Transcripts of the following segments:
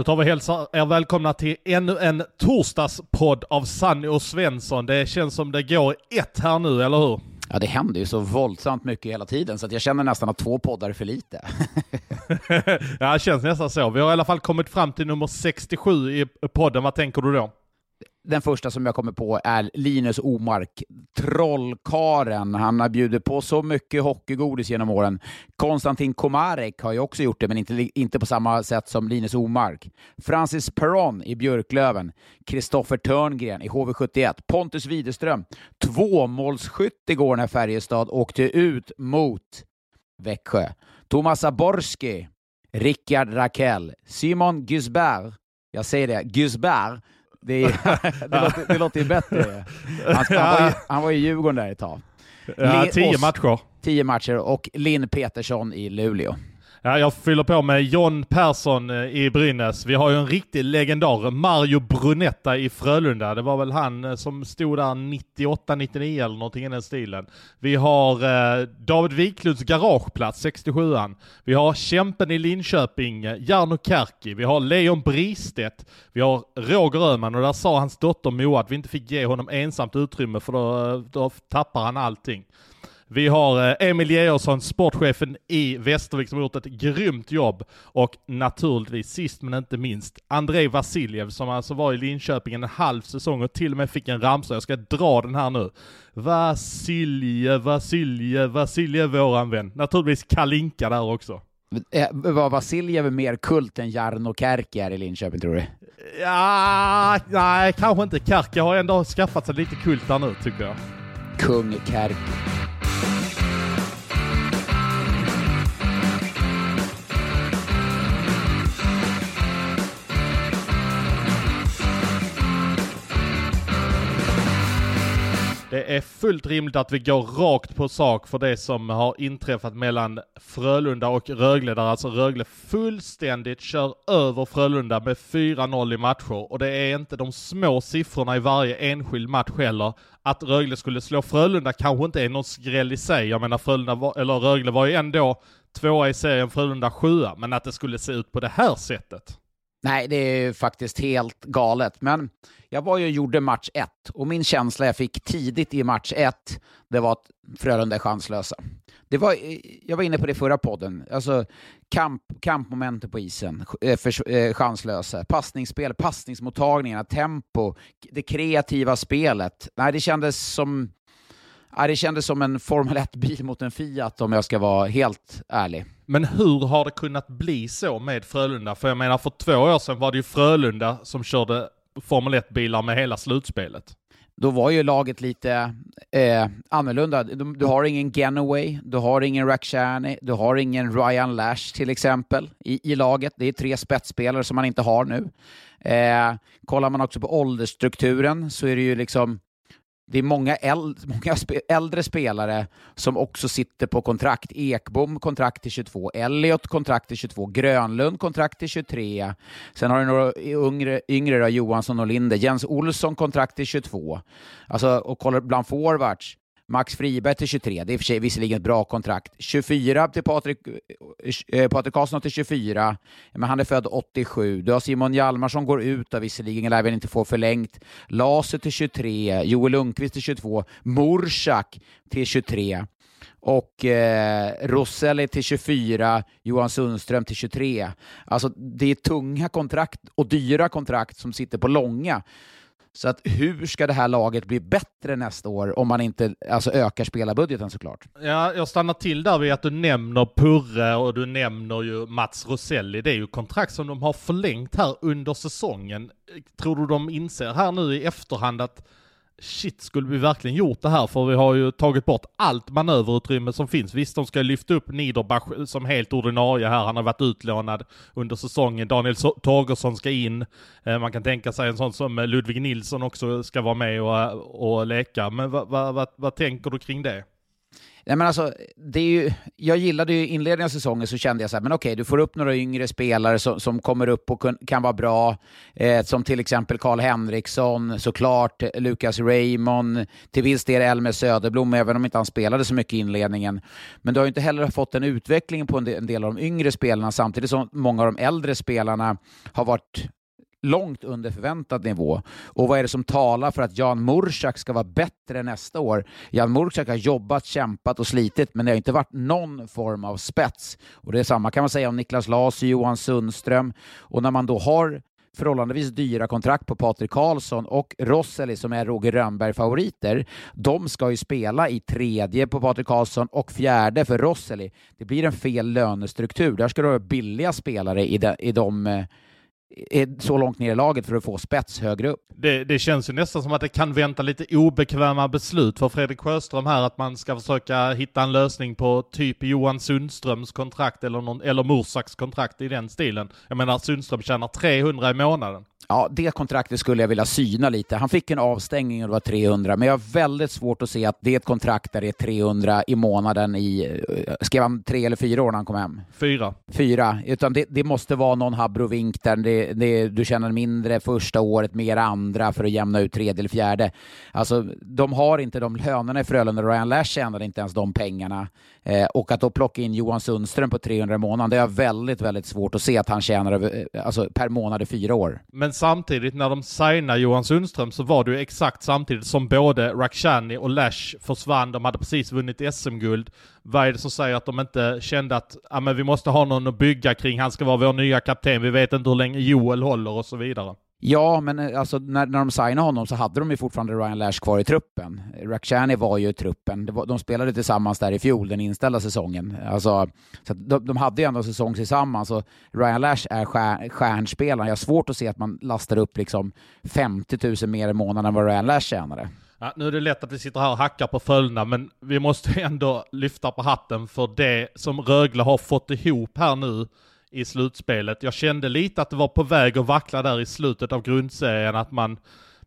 Då tar vi hälsar er välkomna till ännu en torsdagspodd av Sanny och Svensson. Det känns som det går ett här nu, eller hur? Ja, det händer ju så våldsamt mycket hela tiden så att jag känner nästan att två poddar är för lite. ja, det känns nästan så. Vi har i alla fall kommit fram till nummer 67 i podden. Vad tänker du då? Den första som jag kommer på är Linus Omark, trollkaren. Han har bjudit på så mycket hockeygodis genom åren. Konstantin Komarek har ju också gjort det, men inte, inte på samma sätt som Linus Omark. Francis Perron i Björklöven. Kristoffer Törngren i HV71. Pontus Widerström, tvåmålsskytt igår när Färjestad åkte ut mot Växjö. Thomas Aborski, Rickard Rakell, Simon Gusbert, jag säger det, Gusbert, det, det, låter, det låter ju bättre. Han, han, var ju, han var i Djurgården där ett tag. Ja, tio matcher. Tio matcher och Linn Petersson i Luleå. Ja, jag fyller på med John Persson eh, i Brynäs. Vi har ju en riktig legendar, Mario Brunetta i Frölunda. Det var väl han eh, som stod där 98-99 eller någonting i den stilen. Vi har eh, David Wiklunds garageplats, 67an. Vi har kämpen i Linköping, eh, Jarno Kärki. Vi har Leon Bristedt. Vi har Roger Öhman och där sa hans dotter Moa att vi inte fick ge honom ensamt utrymme för då, då tappar han allting. Vi har eh, Emil Georgsson, sportchefen i Västervik, som har gjort ett grymt jobb. Och naturligtvis, sist men inte minst, Andrei Vasiljev, som alltså var i Linköping en halv säsong och till och med fick en ramsa. Jag ska dra den här nu. Vasiljev, Vasiljev, Vasiljev, våran vän. Naturligtvis Kalinka där också. Eh, var Vasiljev mer kult än Jarno Kärki här i Linköping, tror du? Ja, nej, kanske inte. Kärki har ändå skaffat sig lite kult där nu, tycker jag. Kung Kärki. Det är fullt rimligt att vi går rakt på sak för det som har inträffat mellan Frölunda och Rögle, där alltså Rögle fullständigt kör över Frölunda med 4-0 i matcher. Och det är inte de små siffrorna i varje enskild match heller. Att Rögle skulle slå Frölunda kanske inte är någon skräll i sig. Jag menar Frölunda var, eller Rögle var ju ändå tvåa i serien, Frölunda sjua. Men att det skulle se ut på det här sättet. Nej, det är faktiskt helt galet. Men jag var ju och gjorde match ett och min känsla jag fick tidigt i match ett, det var att Frölunda är chanslösa. Det var, eh, jag var inne på det i förra podden. Alltså, kamp, kampmomentet på isen, eh, för, eh, chanslösa. Passningsspel, passningsmottagningarna, tempo, det kreativa spelet. Nej, det kändes som Ja, det kändes som en Formel 1-bil mot en Fiat om jag ska vara helt ärlig. Men hur har det kunnat bli så med Frölunda? För jag menar, för två år sedan var det ju Frölunda som körde Formel 1-bilar med hela slutspelet. Då var ju laget lite eh, annorlunda. Du, du, har ingen Genoway, du har ingen Rakhshani, du har ingen Ryan Lash till exempel i, i laget. Det är tre spetsspelare som man inte har nu. Eh, kollar man också på åldersstrukturen så är det ju liksom det är många, äldre, många spe, äldre spelare som också sitter på kontrakt. Ekbom kontrakt till 22, Elliot kontrakt till 22, Grönlund kontrakt till 23. Sen har du några yngre, yngre då, Johansson och Linde. Jens Olsson kontrakt till 22. Alltså, och kollar bland forwards. Max Friberg till 23, det är i och för sig visserligen ett bra kontrakt. 24 till Patrik, eh, Patrik Karlsson till 24, men han är född 87. Du har Simon Hjalmarsson går ut och visserligen lär väl inte få förlängt. Laser till 23, Joel Lundqvist till 22, Morsak till 23 och eh, Roselli till 24, Johan Sundström till 23. Alltså det är tunga kontrakt och dyra kontrakt som sitter på långa. Så att hur ska det här laget bli bättre nästa år om man inte alltså, ökar spelarbudgeten såklart? Ja, jag stannar till där vid att du nämner Purre och du nämner ju Mats Roselli. Det är ju kontrakt som de har förlängt här under säsongen. Tror du de inser här nu i efterhand att shit, skulle vi verkligen gjort det här? För vi har ju tagit bort allt manöverutrymme som finns. Visst, de ska lyfta upp Niederbach som helt ordinarie här. Han har varit utlånad under säsongen. Daniel Torgersson ska in. Eh, man kan tänka sig en sån som eh, Ludvig Nilsson också ska vara med och, eh, och leka. Men vad, vad, vad, vad tänker du kring det? Nej, men alltså, det är ju, jag gillade ju inledningen av säsongen så kände jag så här, men okej, du får upp några yngre spelare som, som kommer upp och kun, kan vara bra, eh, som till exempel Karl Henriksson, såklart, Lucas Raymond, till viss del Elmer Söderblom, även om inte han spelade så mycket i inledningen. Men du har ju inte heller fått en utveckling på en del, en del av de yngre spelarna, samtidigt som många av de äldre spelarna har varit långt under förväntad nivå. Och vad är det som talar för att Jan Mursak ska vara bättre nästa år? Jan Mursak har jobbat, kämpat och slitit, men det har inte varit någon form av spets. Och det är samma kan man säga om Niklas Las och Johan Sundström. Och när man då har förhållandevis dyra kontrakt på Patrik Karlsson och Rosseli som är Roger Rönnberg-favoriter. De ska ju spela i tredje på Patrik Karlsson och fjärde för Rosseli. Det blir en fel lönestruktur. Där ska du ha billiga spelare i de, i de eh, är så långt ner i laget för att få spets högre upp. Det, det, känns ju nästan som att det kan vänta lite obekväma beslut för Fredrik Sjöström här, att man ska försöka hitta en lösning på typ Johan Sundströms kontrakt eller, någon, eller Mursaks kontrakt i den stilen. Jag menar, Sundström tjänar 300 i månaden. Ja, det kontraktet skulle jag vilja syna lite. Han fick en avstängning och det var 300, men jag har väldigt svårt att se att det är ett kontrakt där det är 300 i månaden i... Eh, skrev han tre eller fyra år när han kom hem? Fyra. Fyra, utan det, det måste vara någon habrovink där det, det, du tjänar mindre första året, mer andra för att jämna ut tredje eller fjärde. Alltså, de har inte de lönerna i Frölunda. Ryan Lash tjänade inte ens de pengarna. Eh, och att då plocka in Johan Sundström på 300 i månaden, det är väldigt, väldigt svårt att se att han tjänar eh, alltså, per månad i fyra år. Men samtidigt, när de signade Johan Sundström så var det ju exakt samtidigt som både Rakhshani och Lash försvann. De hade precis vunnit SM-guld. Vad är det som säger att de inte kände att ah, men vi måste ha någon att bygga kring, han ska vara vår nya kapten, vi vet inte hur länge Joel håller och så vidare? Ja, men eh, alltså, när, när de signade honom så hade de ju fortfarande Ryan Lash kvar i truppen. Rakhshani var ju i truppen. Var, de spelade tillsammans där i fjol, den inställda säsongen. Alltså, så de, de hade ju ändå säsong tillsammans och Ryan Lash är stjär, stjärnspelaren. Jag har svårt att se att man lastar upp liksom 50 000 mer i månaden än vad Ryan Lash tjänade. Ja, nu är det lätt att vi sitter här och hackar på följderna, men vi måste ändå lyfta på hatten för det som Rögle har fått ihop här nu i slutspelet. Jag kände lite att det var på väg att vackla där i slutet av grundserien, att man,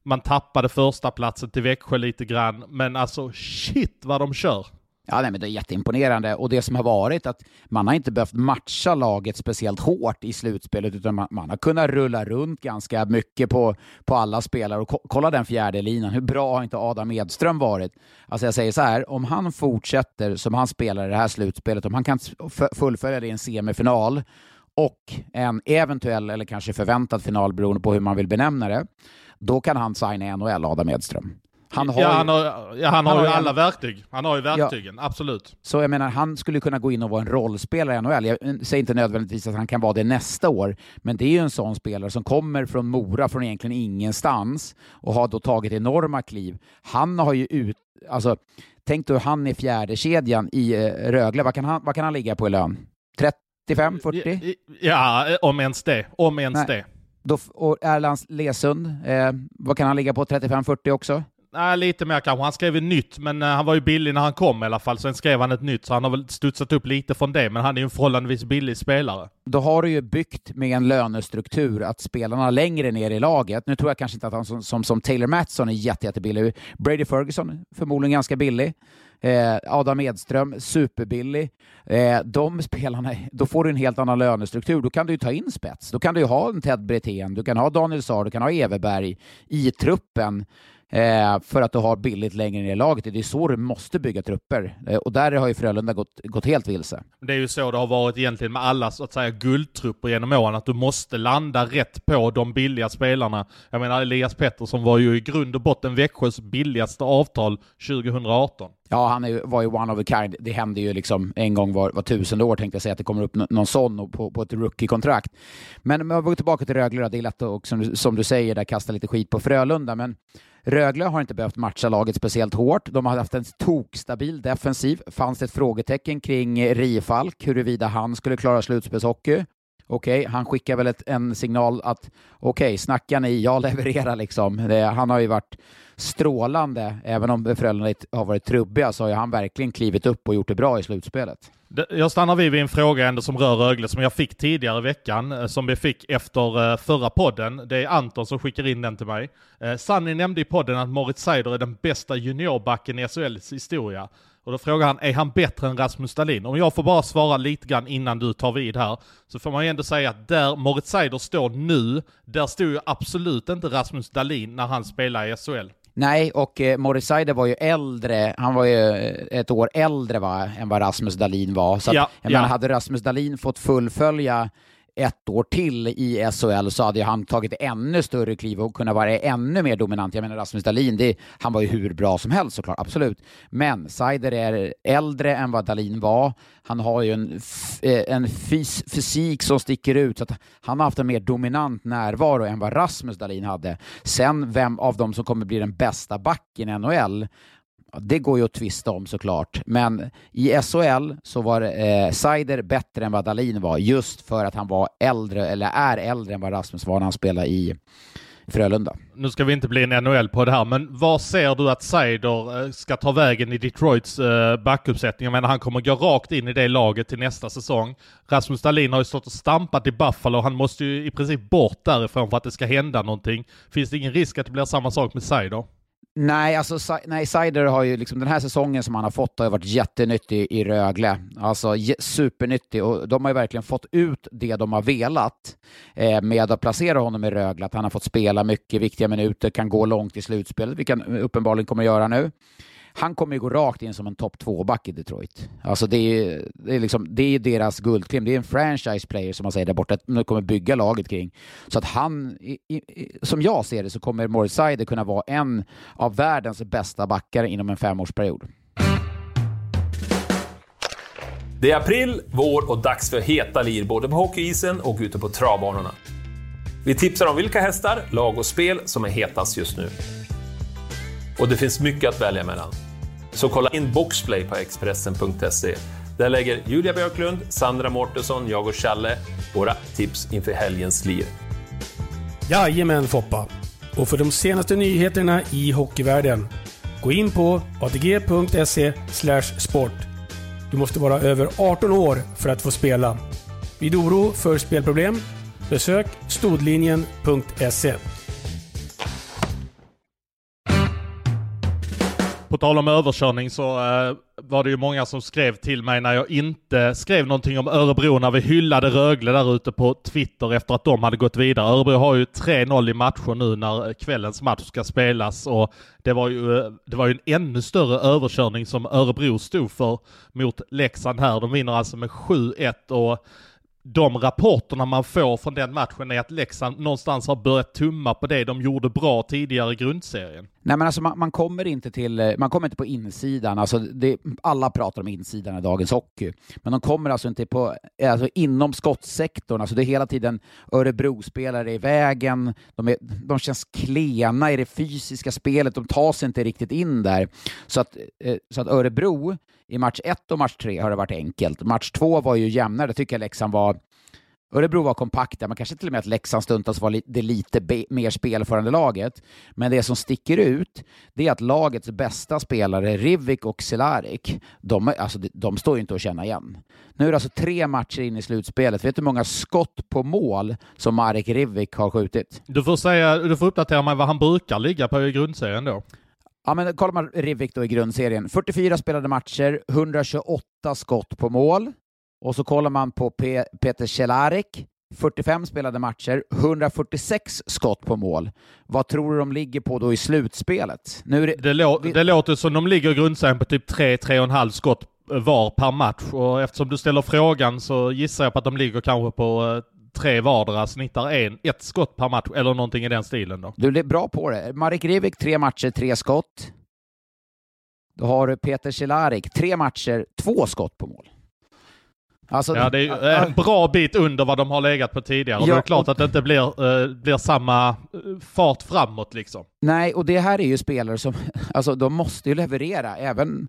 man tappade första platsen till Växjö lite grann. Men alltså shit vad de kör! Ja, nej, men det är jätteimponerande och det som har varit att man har inte behövt matcha laget speciellt hårt i slutspelet utan man, man har kunnat rulla runt ganska mycket på, på alla spelare och ko kolla den fjärde linan. Hur bra har inte Adam Edström varit? Alltså jag säger så här, om han fortsätter som han spelar i det här slutspelet, om han kan fullfölja det i en semifinal och en eventuell eller kanske förväntad final beroende på hur man vill benämna det, då kan han signa i NHL, Adam Edström. Han har, ja, han har, ja, han har, han ju alla en, verktyg. Han har ju verktygen, ja. absolut. Så jag menar, han skulle kunna gå in och vara en rollspelare i NHL. Jag säger inte nödvändigtvis att han kan vara det nästa år, men det är ju en sån spelare som kommer från Mora, från egentligen ingenstans, och har då tagit enorma kliv. Han har ju ut... Alltså, tänk då han är fjärde kedjan i eh, Rögle. Vad kan han, vad kan han ligga på i lön? 30 35, 40? Ja, om ens det. Om ens Nej. det. Då, och Erlands Lesund, eh, vad kan han ligga på? 35-40 också? Nej, lite mer kanske. Han skrev ett nytt, men uh, han var ju billig när han kom i alla fall. Sen skrev han ett nytt, så han har väl studsat upp lite från det. Men han är ju en förhållandevis billig spelare. Då har du ju byggt med en lönestruktur att spelarna längre ner i laget, nu tror jag kanske inte att han som, som, som Taylor Matson är jätte, jättebillig. Brady Ferguson, förmodligen ganska billig. Eh, Adam Edström, superbillig. Eh, de spelarna, då får du en helt annan lönestruktur. Då kan du ju ta in spets. Då kan du ju ha en Ted Brithén, du kan ha Daniel Saar, du kan ha Everberg i truppen eh, för att du har billigt längre ner i laget. Det är så du måste bygga trupper eh, och där har ju Frölunda gått, gått helt vilse. Det är ju så det har varit egentligen med alla så att säga guldtrupper genom åren, att du måste landa rätt på de billiga spelarna. Jag menar Elias Pettersson var ju i grund och botten Växjös billigaste avtal 2018. Ja, han är, var ju one of a kind. Det händer ju liksom en gång var, var tusende år tänkte jag säga att det kommer upp någon sån på, på ett rookie-kontrakt. Men om jag går tillbaka till Rögle det är lätt att, som, som du säger, där kasta lite skit på Frölunda, men Rögle har inte behövt matcha laget speciellt hårt. De har haft en tokstabil defensiv. Fanns det ett frågetecken kring Rifalk, huruvida han skulle klara slutspelshockey? Okej, okay, han skickar väl ett, en signal att okej, okay, snackar ni, jag levererar liksom. Det, han har ju varit strålande. Även om Frölunda har varit trubbiga så har han verkligen klivit upp och gjort det bra i slutspelet. Jag stannar vid en fråga ändå som rör Rögle som jag fick tidigare i veckan, eh, som vi fick efter eh, förra podden. Det är Anton som skickar in den till mig. Eh, Sanni nämnde i podden att Moritz Seider är den bästa juniorbacken i SHLs historia. Och då frågar han, är han bättre än Rasmus Dahlin? Om jag får bara svara lite grann innan du tar vid här, så får man ju ändå säga att där Moritz Seider står nu, där stod ju absolut inte Rasmus Dahlin när han spelade i SHL. Nej, och eh, Seider var ju äldre, han var ju eh, ett år äldre va, än vad Rasmus Dahlin var. Så att, ja, jag ja. menar, hade Rasmus Dahlin fått fullfölja ett år till i SHL så hade han tagit ännu större kliv och kunnat vara ännu mer dominant. Jag menar Rasmus Dahlin, det, han var ju hur bra som helst såklart, absolut. Men Seider är äldre än vad Dahlin var. Han har ju en, eh, en fys fysik som sticker ut, så att han har haft en mer dominant närvaro än vad Rasmus Dahlin hade. Sen vem av dem som kommer bli den bästa backen i NHL, det går ju att tvista om såklart, men i SHL så var eh, Seider bättre än vad Dalin var just för att han var äldre, eller är äldre än vad Rasmus var när han spelade i Frölunda. Nu ska vi inte bli en NHL på det här, men var ser du att Seider eh, ska ta vägen i Detroits eh, backuppsättning? Jag menar, han kommer gå rakt in i det laget till nästa säsong. Rasmus Dahlin har ju stått och stampat i Buffalo, han måste ju i princip bort därifrån för att det ska hända någonting. Finns det ingen risk att det blir samma sak med Seider? Nej, alltså nej, Sider har ju liksom den här säsongen som han har fått har varit jättenyttig i Rögle. Alltså supernyttig och de har ju verkligen fått ut det de har velat eh, med att placera honom i Rögle. Att han har fått spela mycket viktiga minuter, kan gå långt i slutspelet, vilket han uppenbarligen kommer göra nu han kommer ju gå rakt in som en topp två-back i Detroit. Alltså det är, det är, liksom, det är deras guldklim. Det är en franchise player som man säger där borta, de kommer bygga laget kring. Så att han, i, i, som jag ser det, så kommer Morris Seider kunna vara en av världens bästa backar inom en femårsperiod. Det är april, vår och dags för heta lir både på hockeyisen och ute på travbanorna. Vi tipsar om vilka hästar, lag och spel som är hetast just nu. Och det finns mycket att välja mellan. Så kolla in Boxplay på Expressen.se. Där lägger Julia Björklund, Sandra Mårtensson, jag och Challe våra tips inför helgens lir. Jajamän Foppa! Och för de senaste nyheterna i hockeyvärlden, gå in på atg.se sport. Du måste vara över 18 år för att få spela. Vid oro för spelproblem, besök stodlinjen.se. På tal om överkörning så uh, var det ju många som skrev till mig när jag inte skrev någonting om Örebro när vi hyllade Rögle där ute på Twitter efter att de hade gått vidare. Örebro har ju 3-0 i matcher nu när eh, kvällens match ska spelas och det var ju, uh, det var ju en ännu större överkörning som Örebro stod för mot Leksand här. De vinner alltså med 7-1 och de rapporterna man får från den matchen är att Leksand någonstans har börjat tumma på det de gjorde bra tidigare i grundserien. Nej men alltså man, man, kommer inte till, eh, man kommer inte på insidan, alltså det, alla pratar om insidan i dagens hockey, men de kommer alltså inte på, eh, alltså inom skottsektorn, alltså det är hela tiden Örebro-spelare i vägen, de, är, de känns klena i det fysiska spelet, de tar sig inte riktigt in där. Så att, eh, så att Örebro i match 1 och match 3 har det varit enkelt. Match 2 var ju jämnare, det tycker jag Leksand var Örebro var kompakta, men kanske till och med att Leksand stundtals var det lite mer spelförande laget. Men det som sticker ut, det är att lagets bästa spelare, Rivik och Cehlárik, de, alltså, de står ju inte att känna igen. Nu är det alltså tre matcher in i slutspelet. Vet du hur många skott på mål som Marek Rivik har skjutit? Du får, säga, du får uppdatera mig vad han brukar ligga på i grundserien då. Ja, men kollar man Rivik då i grundserien, 44 spelade matcher, 128 skott på mål. Och så kollar man på Pe Peter Cehlarik, 45 spelade matcher, 146 skott på mål. Vad tror du de ligger på då i slutspelet? Nu det, det, lå det låter som de ligger grundserien på typ 3-3,5 skott var per match och eftersom du ställer frågan så gissar jag på att de ligger kanske på eh, tre vardera, snittar en, ett skott per match eller någonting i den stilen då. Du är bra på det. Marek Rivik, tre matcher, tre skott. Då har du Peter Cehlarik, tre matcher, två skott på mål. Alltså, ja, det är en bra bit under vad de har legat på tidigare. Ja, och det är klart och, att det inte blir, uh, blir samma eh, fart framåt liksom. Nej, och det här är ju spelare som, alltså de måste ju leverera. Även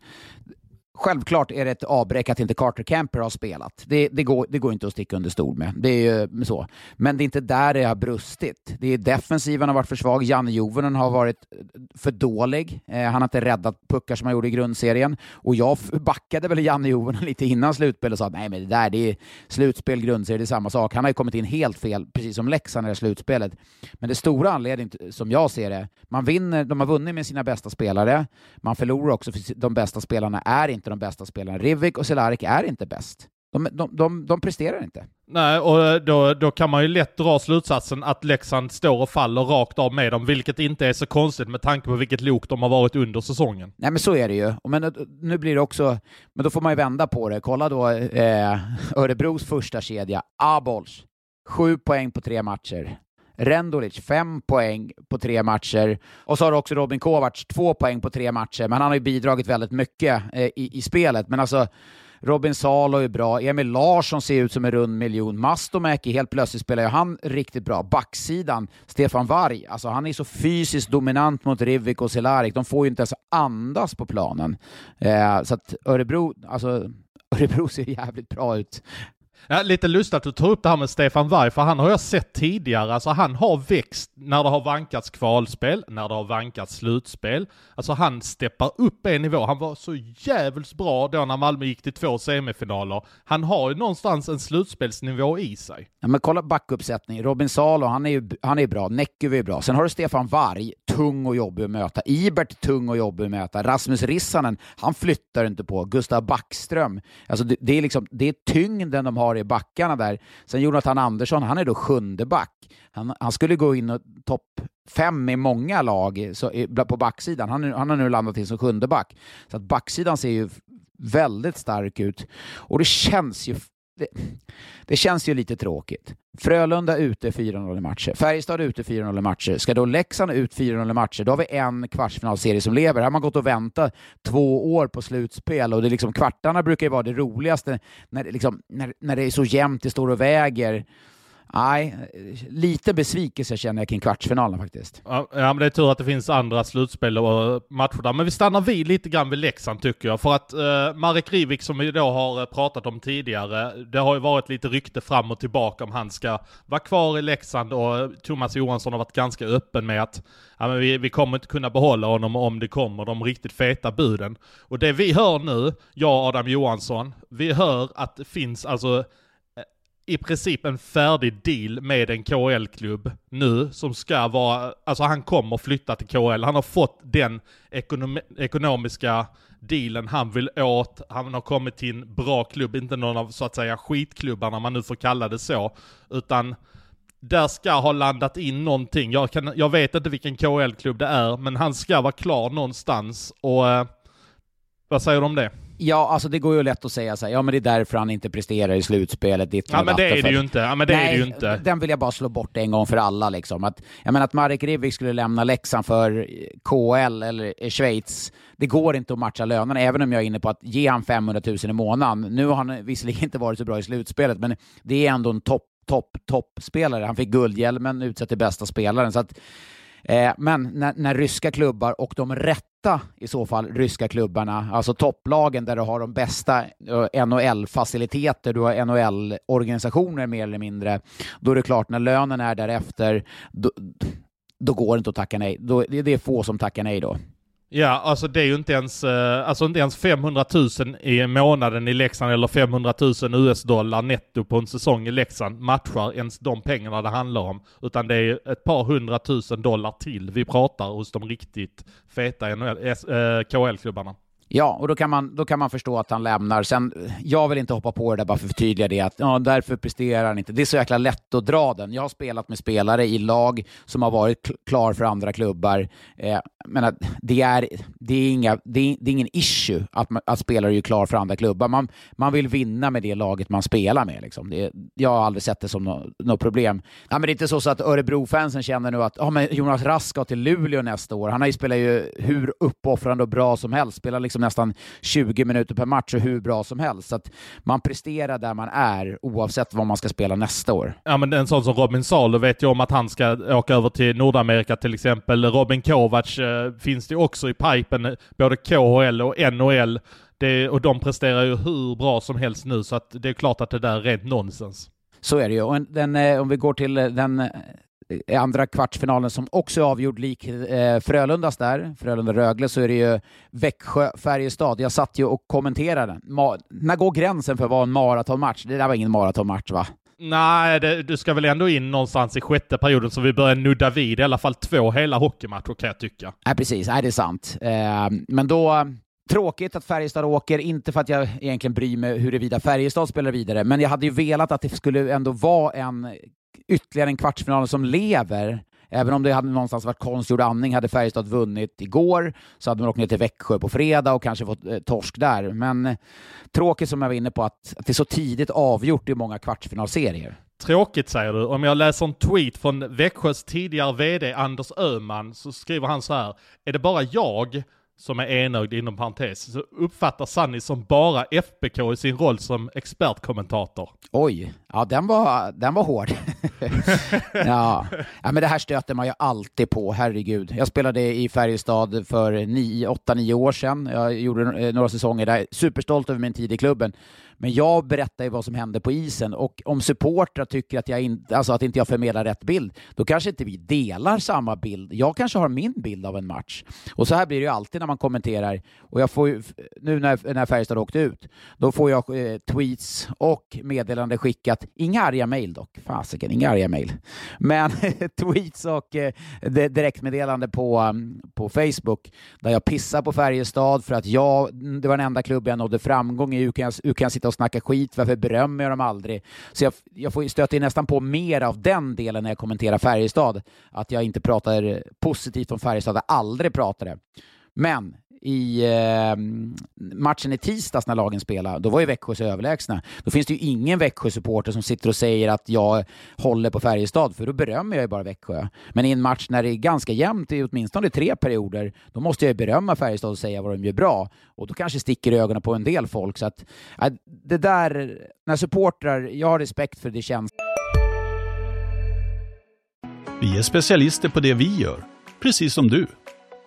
Självklart är det ett avbräck att inte Carter Camper har spelat. Det, det, går, det går inte att sticka under stol med. Det är ju så. Men det är inte där det har brustit. Det är defensiven har varit för svag. Janne Jovonen har varit eh, för dålig. Eh, han har inte räddat puckar som han gjorde i grundserien. Och jag backade väl Janne Jovonen lite innan slutspel och sa nej men det där det är slutspel, grundserie, det är samma sak. Han har ju kommit in helt fel, precis som Leksand i det slutspelet. Men det stora anledningen, som jag ser det, man vinner, de har vunnit med sina bästa spelare. Man förlorar också för de bästa spelarna är inte de bästa spelarna. Rivik och Cehlárik är inte bäst. De, de, de, de presterar inte. Nej, och då, då kan man ju lätt dra slutsatsen att Leksand står och faller rakt av med dem, vilket inte är så konstigt med tanke på vilket lok de har varit under säsongen. Nej, men så är det ju. Men nu blir det också, men då får man ju vända på det. Kolla då eh, Örebros första kedja, Abols. Sju poäng på tre matcher. Rendulic, fem poäng på tre matcher. Och så har också Robin Kovacs två poäng på tre matcher, men han har ju bidragit väldigt mycket eh, i, i spelet. Men alltså, Robin Salo är bra, Emil Larsson ser ut som en rund miljon, Mastomäki helt plötsligt spelar ju han riktigt bra. Backsidan, Stefan Varg, alltså han är så fysiskt dominant mot Rivik och Cehlárik, de får ju inte ens andas på planen. Eh, så att Örebro, alltså Örebro ser jävligt bra ut. Ja, lite lustigt att du tar upp det här med Stefan Varg, för han har jag sett tidigare. Alltså han har växt när det har vankats kvalspel, när det har vankats slutspel. Alltså han steppar upp en nivå. Han var så jävligt bra då när Malmö gick till två semifinaler. Han har ju någonstans en slutspelsnivå i sig. Ja, men kolla backuppsättning. Robin Salo, han är ju han är bra. Näckyvi är bra. Sen har du Stefan Varg, tung och jobbig att möta. Ibert, tung och jobbig att möta. Rasmus Rissanen, han flyttar inte på. Gustav Backström, alltså det, det är liksom, det är tyngden de har i backarna där. Sen Jonathan Andersson, han är då sjunde back. Han, han skulle gå in och topp fem i många lag så, på backsidan. Han, han har nu landat in som sjunde back. Så att backsidan ser ju väldigt stark ut. Och det känns ju det, det, känns ju lite tråkigt. Frölunda ute 4-0 i matcher. Färjestad ute 4-0 i matcher. Ska då Leksand ut 4-0 i matcher, då har vi en kvartsfinalserie som lever. Här har man gått och väntat två år på slutspel och det liksom, kvartarna brukar ju vara det roligaste när, liksom, när, när det är så jämnt, det står och väger. Nej, lite besvikelse känner jag kring kvartsfinalen faktiskt. Ja, men det är tur att det finns andra slutspel och eh, matcher där. Men vi stannar vid lite grann vid Leksand tycker jag. För att eh, Marek Rivik som vi då har eh, pratat om tidigare, det har ju varit lite rykte fram och tillbaka om han ska vara kvar i Leksand och eh, Thomas Johansson har varit ganska öppen med att ja, men vi, vi kommer inte kunna behålla honom om det kommer de riktigt feta buden. Och det vi hör nu, jag och Adam Johansson, vi hör att det finns alltså i princip en färdig deal med en KL-klubb nu som ska vara, alltså han kommer flytta till KL. Han har fått den ekonom ekonomiska dealen han vill åt. Han har kommit till en bra klubb, inte någon av så att säga skitklubbarna, om man nu får kalla det så. Utan där ska ha landat in någonting. Jag, kan, jag vet inte vilken KL-klubb det är, men han ska vara klar någonstans och eh, vad säger du om det? Ja, alltså det går ju lätt att säga så här, ja men det är därför han inte presterar i slutspelet. Ditt ja men det är det ju inte. Ja, men det Nej, är det ju inte. den vill jag bara slå bort en gång för alla liksom. Att, jag menar att Marek Rivik skulle lämna Leksand för KL eller Schweiz, det går inte att matcha lönerna, även om jag är inne på att ge han 500 000 i månaden. Nu har han visserligen inte varit så bra i slutspelet, men det är ändå en topp, topp, toppspelare. Han fick guldhjälmen utsett till bästa spelaren. Så att, eh, men när, när ryska klubbar och de rätta i så fall ryska klubbarna, alltså topplagen där du har de bästa eh, NHL-faciliteter, du har NHL-organisationer mer eller mindre, då är det klart när lönen är därefter, då, då går det inte att tacka nej. Då, det är få som tackar nej då. Ja, alltså det är ju inte ens, eh, alltså inte ens 500 000 i månaden i Leksand eller 500 000 US-dollar netto på en säsong i Leksand matchar ens de pengarna det handlar om. Utan det är ett par hundratusen dollar till vi pratar hos de riktigt feta eh, KL-klubbarna. Ja, och då kan, man, då kan man förstå att han lämnar. Sen, jag vill inte hoppa på det där bara för att förtydliga det, att ja, därför presterar han inte. Det är så jäkla lätt att dra den. Jag har spelat med spelare i lag som har varit klar för andra klubbar. Eh, men att det, är, det, är inga, det, är, det är ingen issue att, att spelare är klar för andra klubbar. Man, man vill vinna med det laget man spelar med. Liksom. Det, jag har aldrig sett det som något no problem. Ja, men det är inte så, så att Örebro-fansen känner nu att ja, men Jonas Rask ska till Luleå nästa år. Han har ju spelat ju hur uppoffrande och bra som helst. Spelar liksom nästan 20 minuter per match och hur bra som helst. Så att man presterar där man är oavsett vad man ska spela nästa år. Ja, men en sån som Robin Salo vet ju om att han ska åka över till Nordamerika till exempel. Robin Kovacs äh, finns det också i pipen, både KHL och NHL. Det, och de presterar ju hur bra som helst nu, så att det är klart att det där är rent nonsens. Så är det ju. Och den, eh, om vi går till eh, den eh, andra kvartsfinalen som också är avgjord lik eh, Frölundas där, Frölunda-Rögle, så är det ju Växjö-Färjestad. Jag satt ju och kommenterade den. Ma när går gränsen för vara en maratonmatch? Det där var ingen maratonmatch va? Nej, det, du ska väl ändå in någonstans i sjätte perioden så vi börjar nudda vid i alla fall två hela hockeymatcher kan jag tycka. Nej, precis. Nej, det är sant. Eh, men då... Tråkigt att Färjestad åker, inte för att jag egentligen bryr mig huruvida Färjestad spelar vidare, men jag hade ju velat att det skulle ändå vara en ytterligare en kvartsfinal som lever. Även om det hade någonstans varit konstgjord andning, hade Färjestad vunnit igår så hade man åkt ner till Växjö på fredag och kanske fått eh, torsk där. Men eh, tråkigt som jag var inne på att, att det är så tidigt avgjort i många kvartsfinalserier. Tråkigt säger du. Om jag läser en tweet från Växjös tidigare VD Anders Öhman så skriver han så här. Är det bara jag som är enögd inom parentes, så uppfattar Sunny som bara FBK i sin roll som expertkommentator. Oj, ja den var, den var hård. ja. ja, men det här stöter man ju alltid på, herregud. Jag spelade i Färjestad för 8-9 år sedan. Jag gjorde eh, några säsonger där, superstolt över min tid i klubben. Men jag berättar ju vad som händer på isen och om supportrar tycker att, jag in, alltså att inte jag förmedlar rätt bild, då kanske inte vi delar samma bild. Jag kanske har min bild av en match. Och så här blir det ju alltid när man kommenterar. Och jag får ju, nu när, när Färjestad åkte ut, då får jag eh, tweets och meddelande skickat. Inga arga mejl dock. Fasiken, inga arga mejl. Men tweets och eh, direktmeddelande på, um, på Facebook där jag pissar på Färjestad för att jag, det var den enda klubb jag nådde framgång i. Hur kan jag, hur kan jag sitta och snacka skit? Varför berömmer jag dem aldrig? Så jag, jag får stöta nästan på mer av den delen när jag kommenterar Färjestad. Att jag inte pratar positivt om Färjestad, jag aldrig pratar det. Men i eh, matchen i tisdags när lagen spelade, då var ju Växjö så överlägsna. Då finns det ju ingen Växjö-supporter som sitter och säger att jag håller på Färjestad, för då berömmer jag ju bara Växjö. Men i en match när det är ganska jämnt i åtminstone tre perioder, då måste jag ju berömma Färjestad och säga vad de gör bra. Och då kanske sticker i ögonen på en del folk. Så att, äh, det där, när supportrar, jag har respekt för det känns. Vi är specialister på det vi gör, precis som du.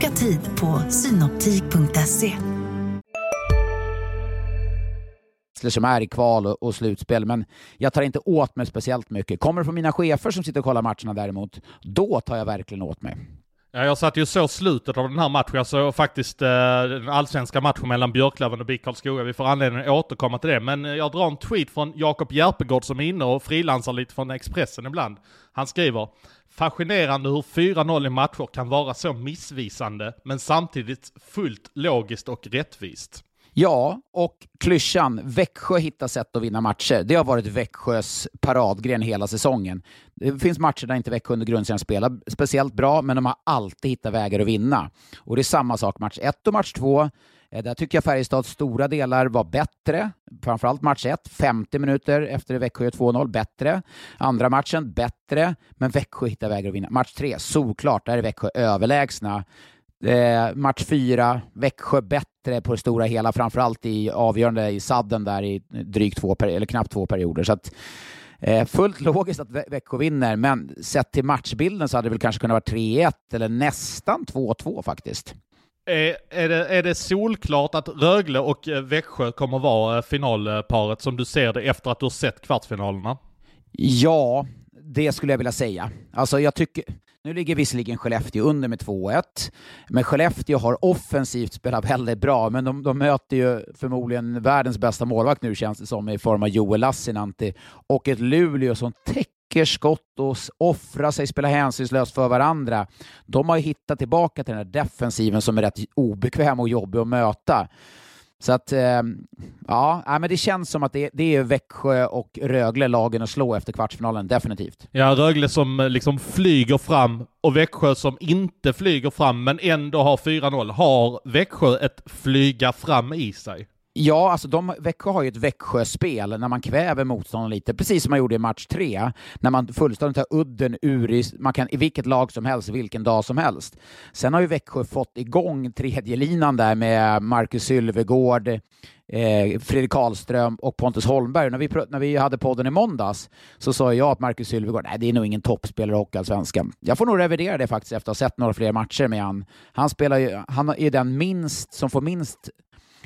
Boka tid på synoptik.se. som är i kval och, och, slutspel, men jag tar inte åt mig speciellt mycket. Kommer det från mina chefer som sitter och kollar matcherna däremot, då tar jag verkligen åt mig. Ja, jag satt ju så slutet av den här matchen. Jag såg faktiskt eh, den allsvenska matchen mellan Björklöven och BIK Karlskoga. Vi får anledning att återkomma till det. Men jag drar en tweet från Jakob Järpegård som är inne och frilansar lite från Expressen ibland. Han skriver Fascinerande hur 4-0 i matcher kan vara så missvisande, men samtidigt fullt logiskt och rättvist. Ja, och klyschan Växjö hittar sätt att vinna matcher. Det har varit Växjös paradgren hela säsongen. Det finns matcher där inte Växjö under grundserien spelar speciellt bra, men de har alltid hittat vägar att vinna. Och det är samma sak match 1 och match 2. Eh, där tycker jag Färjestads stora delar var bättre. Framförallt match 1, 50 minuter efter Växjö 2-0, bättre. Andra matchen, bättre, men Växjö hittar vägar att vinna. Match 3, solklart, där är Växjö överlägsna. Eh, match 4, Växjö bättre på det stora hela, framförallt i avgörande i sadden där i drygt två, eller knappt två perioder. Så att, eh, fullt logiskt att Växjö vinner, men sett till matchbilden så hade det väl kanske kunnat vara 3-1 eller nästan 2-2 faktiskt. Är, är, det, är det solklart att Rögle och eh, Växjö kommer vara eh, finalparet som du ser det efter att du har sett kvartsfinalerna? Ja, det skulle jag vilja säga. Alltså jag tycker, nu ligger visserligen Skellefteå under med 2-1, men Skellefteå har offensivt spelat väldigt bra, men de, de, möter ju förmodligen världens bästa målvakt nu känns det som i form av Joel Lassinantti och ett Luleå som täcker skott och offrar sig, spelar hänsynslöst för varandra. De har ju hittat tillbaka till den här defensiven som är rätt obekväm och jobbig att möta. Så att, eh, ja, men det känns som att det, det är Växjö och Rögle lagen att slå efter kvartsfinalen, definitivt. Ja, Rögle som eh, liksom flyger fram och Växjö som inte flyger fram men ändå har 4-0. Har Växjö ett flyga fram i sig? Ja, alltså de, Växjö har ju ett Växjö-spel när man kväver motståndaren lite, precis som man gjorde i match tre, när man fullständigt tar udden ur i, man kan, i vilket lag som helst, vilken dag som helst. Sen har ju Växjö fått igång tredje linan där med Marcus Sylvegård, eh, Fredrik Karlström och Pontus Holmberg. När vi, när vi hade podden i måndags så sa jag att Marcus Sylvegård, nej det är nog ingen toppspelare i Hockeyallsvenskan. Jag får nog revidera det faktiskt efter att ha sett några fler matcher med han. Han, spelar ju, han är den minst, som får minst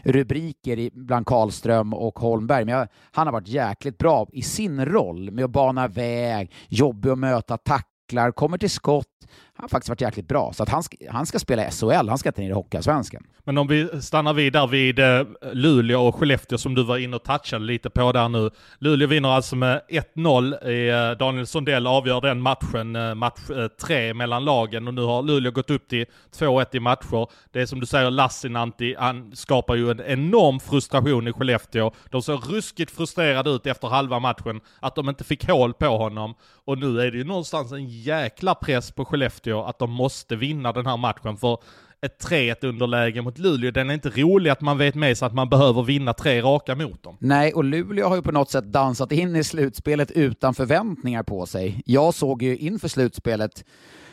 rubriker bland Karlström och Holmberg, men jag, han har varit jäkligt bra i sin roll med att bana väg, jobbig att möta, tacklar, kommer till skott, han har faktiskt varit jäkligt bra. Så att han, ska, han ska spela SHL, han ska inte ner i Hockeyallsvenskan. Men om vi stannar vid där vid eh, Luleå och Skellefteå som du var inne och touchade lite på där nu. Luleå vinner alltså med 1-0. Eh, Daniel Sundell avgör den matchen, eh, match 3 mellan lagen och nu har Luleå gått upp till 2-1 i matcher. Det är som du säger, Lassinantti, han skapar ju en enorm frustration i Skellefteå. De såg ruskigt frustrerade ut efter halva matchen, att de inte fick hål på honom. Och nu är det ju någonstans en jäkla press på Skellefteå att de måste vinna den här matchen. För ett 3-1 underläge mot Luleå, den är inte rolig att man vet med sig att man behöver vinna tre raka mot dem. Nej, och Luleå har ju på något sätt dansat in i slutspelet utan förväntningar på sig. Jag såg ju inför slutspelet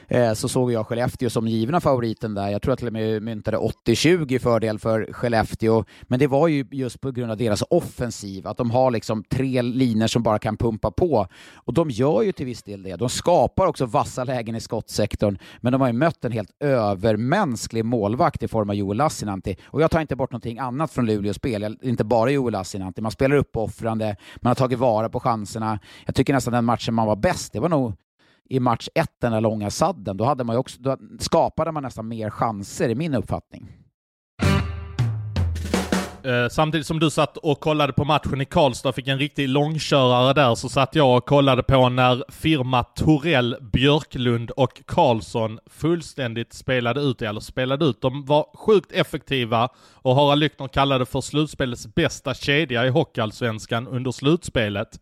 Eh, så såg jag Skellefteå som givna favoriten där. Jag tror att till och med myntade 80-20 fördel för Skellefteå, men det var ju just på grund av deras offensiv, att de har liksom tre linjer som bara kan pumpa på. Och de gör ju till viss del det. De skapar också vassa lägen i skottsektorn, men de har ju mött en helt övermänsklig målvakt i form av Joel Lassinantti. Och jag tar inte bort någonting annat från Luleås spel, inte bara Joel Lassinantti. Man spelar uppoffrande, man har tagit vara på chanserna. Jag tycker nästan den matchen man var bäst, det var nog i match ett, den där långa sadden, då, hade man också, då skapade man nästan mer chanser i min uppfattning. Eh, samtidigt som du satt och kollade på matchen i Karlstad, fick en riktig långkörare där, så satt jag och kollade på när firma Torell, Björklund och Karlsson fullständigt spelade ut, eller spelade ut. De var sjukt effektiva och Harald Lyckner kallade för slutspelets bästa kedja i Hockeyallsvenskan under slutspelet.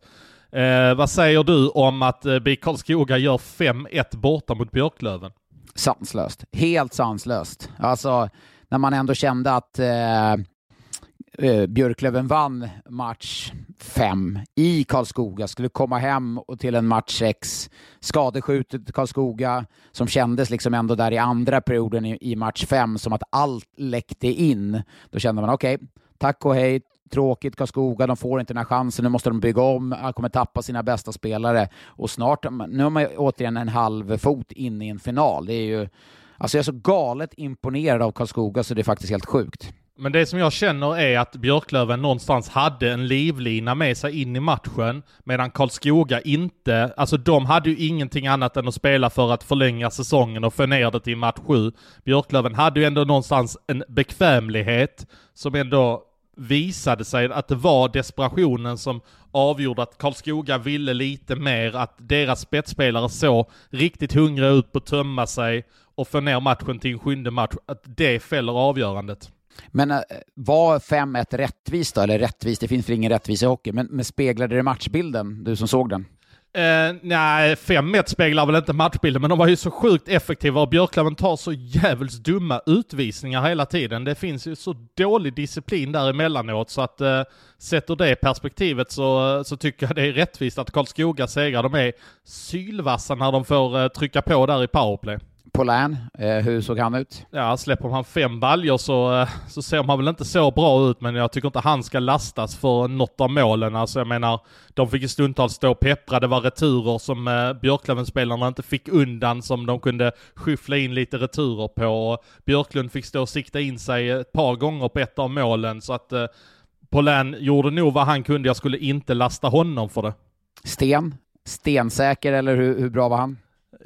Eh, vad säger du om att eh, BIK Karlskoga gör 5-1 borta mot Björklöven? Sanslöst. Helt sanslöst. Alltså, när man ändå kände att eh, eh Björklöven vann match 5 i Karlskoga, skulle komma hem och till en match 6, skadeskjutet Karlskoga, som kändes liksom ändå där i andra perioden i, i match 5 som att allt läckte in. Då kände man okej, okay, tack och hej, tråkigt, Karlskoga, de får inte den här chansen, nu måste de bygga om, de kommer tappa sina bästa spelare och snart, nu har man återigen en halv fot in i en final. Det är ju, alltså jag är så galet imponerad av Karlskoga så det är faktiskt helt sjukt. Men det som jag känner är att Björklöven någonstans hade en livlina med sig in i matchen, medan Karlskoga inte, alltså de hade ju ingenting annat än att spela för att förlänga säsongen och få ner det till match 7. Björklöven hade ju ändå någonstans en bekvämlighet som ändå visade sig att det var desperationen som avgjorde att Karlskoga ville lite mer, att deras spetsspelare såg riktigt hungriga ut på att tömma sig och få ner matchen till en sjunde match, att det fäller avgörandet. Men eh, var 5-1 rättvist då? Eller rättvist, det finns väl ingen rättvisa i hockey, men, men speglade det matchbilden, du som såg den? Eh, nej, 5-1 speglar väl inte matchbilden, men de var ju så sjukt effektiva och Björklöven tar så jävligt dumma utvisningar hela tiden. Det finns ju så dålig disciplin där emellanåt så att eh, sett ur det perspektivet så, så tycker jag det är rättvist att Karlskoga segrar. De är sylvassa när de får eh, trycka på där i powerplay. Polän, eh, hur såg han ut? Ja, släpper man fem baljor så, eh, så ser man väl inte så bra ut, men jag tycker inte han ska lastas för något av målen. Alltså jag menar, de fick ju stundtals stå och peppra, det var returer som eh, Björklöven-spelarna inte fick undan, som de kunde skyffla in lite returer på. Björklund fick stå och sikta in sig ett par gånger på ett av målen, så att eh, Polän gjorde nog vad han kunde, jag skulle inte lasta honom för det. Sten? Stensäker, eller hur, hur bra var han?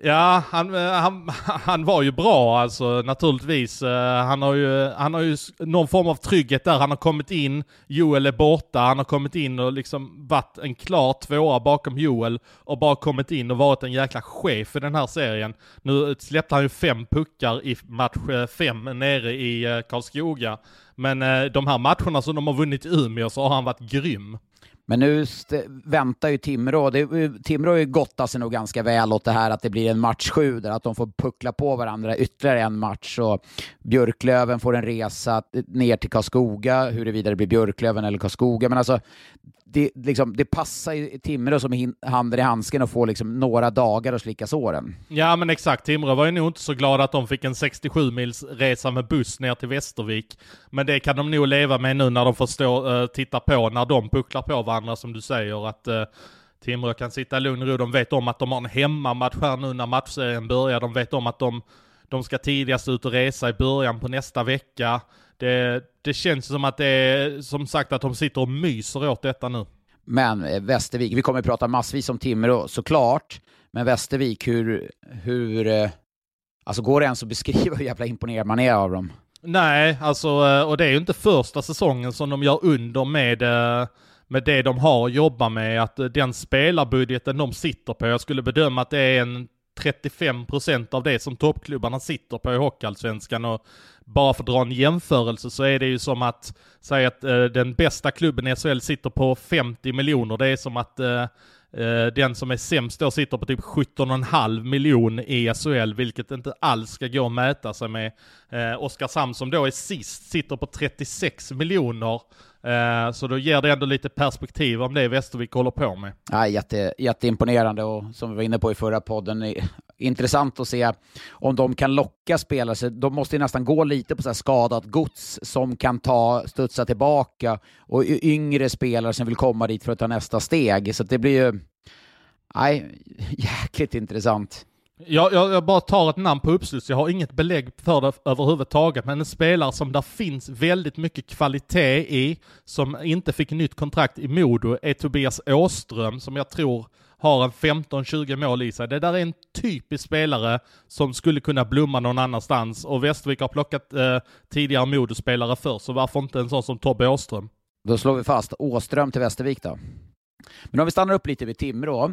Ja, han, eh, han, han var ju bra alltså naturligtvis. Eh, han har, ju, han har ju någon form av trygghet där. Han har kommit in, Joel är borta, han har kommit in och liksom varit en klar tvåa bakom Joel och bara kommit in och varit en jäkla chef i den här serien. Nu släppte han ju fem puckar i match eh, fem nere i Karlskoga. Men de här matcherna som de har vunnit i Umeå så har han varit grym. Men nu väntar ju Timrå. Det, Timrå gottar sig nog ganska väl åt det här att det blir en match sju, där att de får puckla på varandra ytterligare en match. Och Björklöven får en resa ner till Karlskoga, huruvida det blir Björklöven eller Karlskoga. Men alltså, det, liksom, det passar ju Timrå som handen i handsken att få liksom några dagar att slicka såren. Ja men exakt, Timrå var ju nog inte så glada att de fick en 67 mils resa med buss ner till Västervik. Men det kan de nog leva med nu när de får stå uh, titta på när de pucklar på varandra som du säger. att uh, Timrå kan sitta i lugn och ro. De vet om att de har en hemmamatch här nu när matchserien börjar. De vet om att de, de ska tidigast ut och resa i början på nästa vecka. Det, det känns som att det är, som sagt, att de sitter och myser åt detta nu. Men eh, Västervik, vi kommer att prata massvis om Timrå såklart, men Västervik, hur, hur, eh, alltså går det ens att beskriva hur jävla imponerad man är av dem? Nej, alltså, eh, och det är ju inte första säsongen som de gör under med, med det de har att jobba med, att den spelarbudgeten de sitter på, jag skulle bedöma att det är en 35% av det som toppklubbarna sitter på i Hockeyallsvenskan och bara för att dra en jämförelse så är det ju som att säga att eh, den bästa klubben i SHL sitter på 50 miljoner. Det är som att eh, eh, den som är sämst då sitter på typ 17,5 miljon i SHL, vilket inte alls ska gå att mäta sig med. Eh, Oskarshamn som då är sist sitter på 36 miljoner. Eh, så då ger det ändå lite perspektiv om det Västervik håller på med. Ja, jätte, jätteimponerande och som vi var inne på i förra podden, intressant att se om de kan locka spelare. Så de måste ju nästan gå lite på så skadat gods som kan ta, studsa tillbaka och yngre spelare som vill komma dit för att ta nästa steg. Så det blir ju nej, jäkligt intressant. Jag, jag, jag, bara tar ett namn på uppstuds, jag har inget belägg för det överhuvudtaget, men en spelare som där finns väldigt mycket kvalitet i, som inte fick nytt kontrakt i Modo, är Tobias Åström, som jag tror har en 15-20 mål i sig. Det där är en typisk spelare som skulle kunna blomma någon annanstans, och Västervik har plockat eh, tidigare Modospelare först, för, så varför inte en sån som Tobbe Åström? Då slår vi fast Åström till Västervik då. Men om vi stannar upp lite vid Timrå.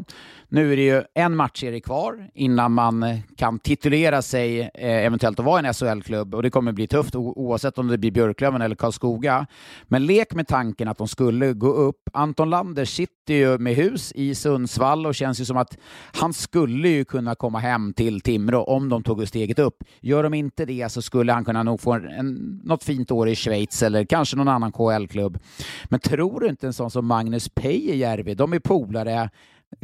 Nu är det ju en matchserie kvar innan man eh, kan titulera sig eh, eventuellt att vara en SHL-klubb och det kommer bli tufft oavsett om det blir Björklöven eller Karlskoga. Men lek med tanken att de skulle gå upp. Anton Lander sitter ju med hus i Sundsvall och känns ju som att han skulle ju kunna komma hem till Timrå om de tog steget upp. Gör de inte det så skulle han kunna nog få en, något fint år i Schweiz eller kanske någon annan KL-klubb. Men tror du inte en sån som Magnus Peje Järvi, de är polare.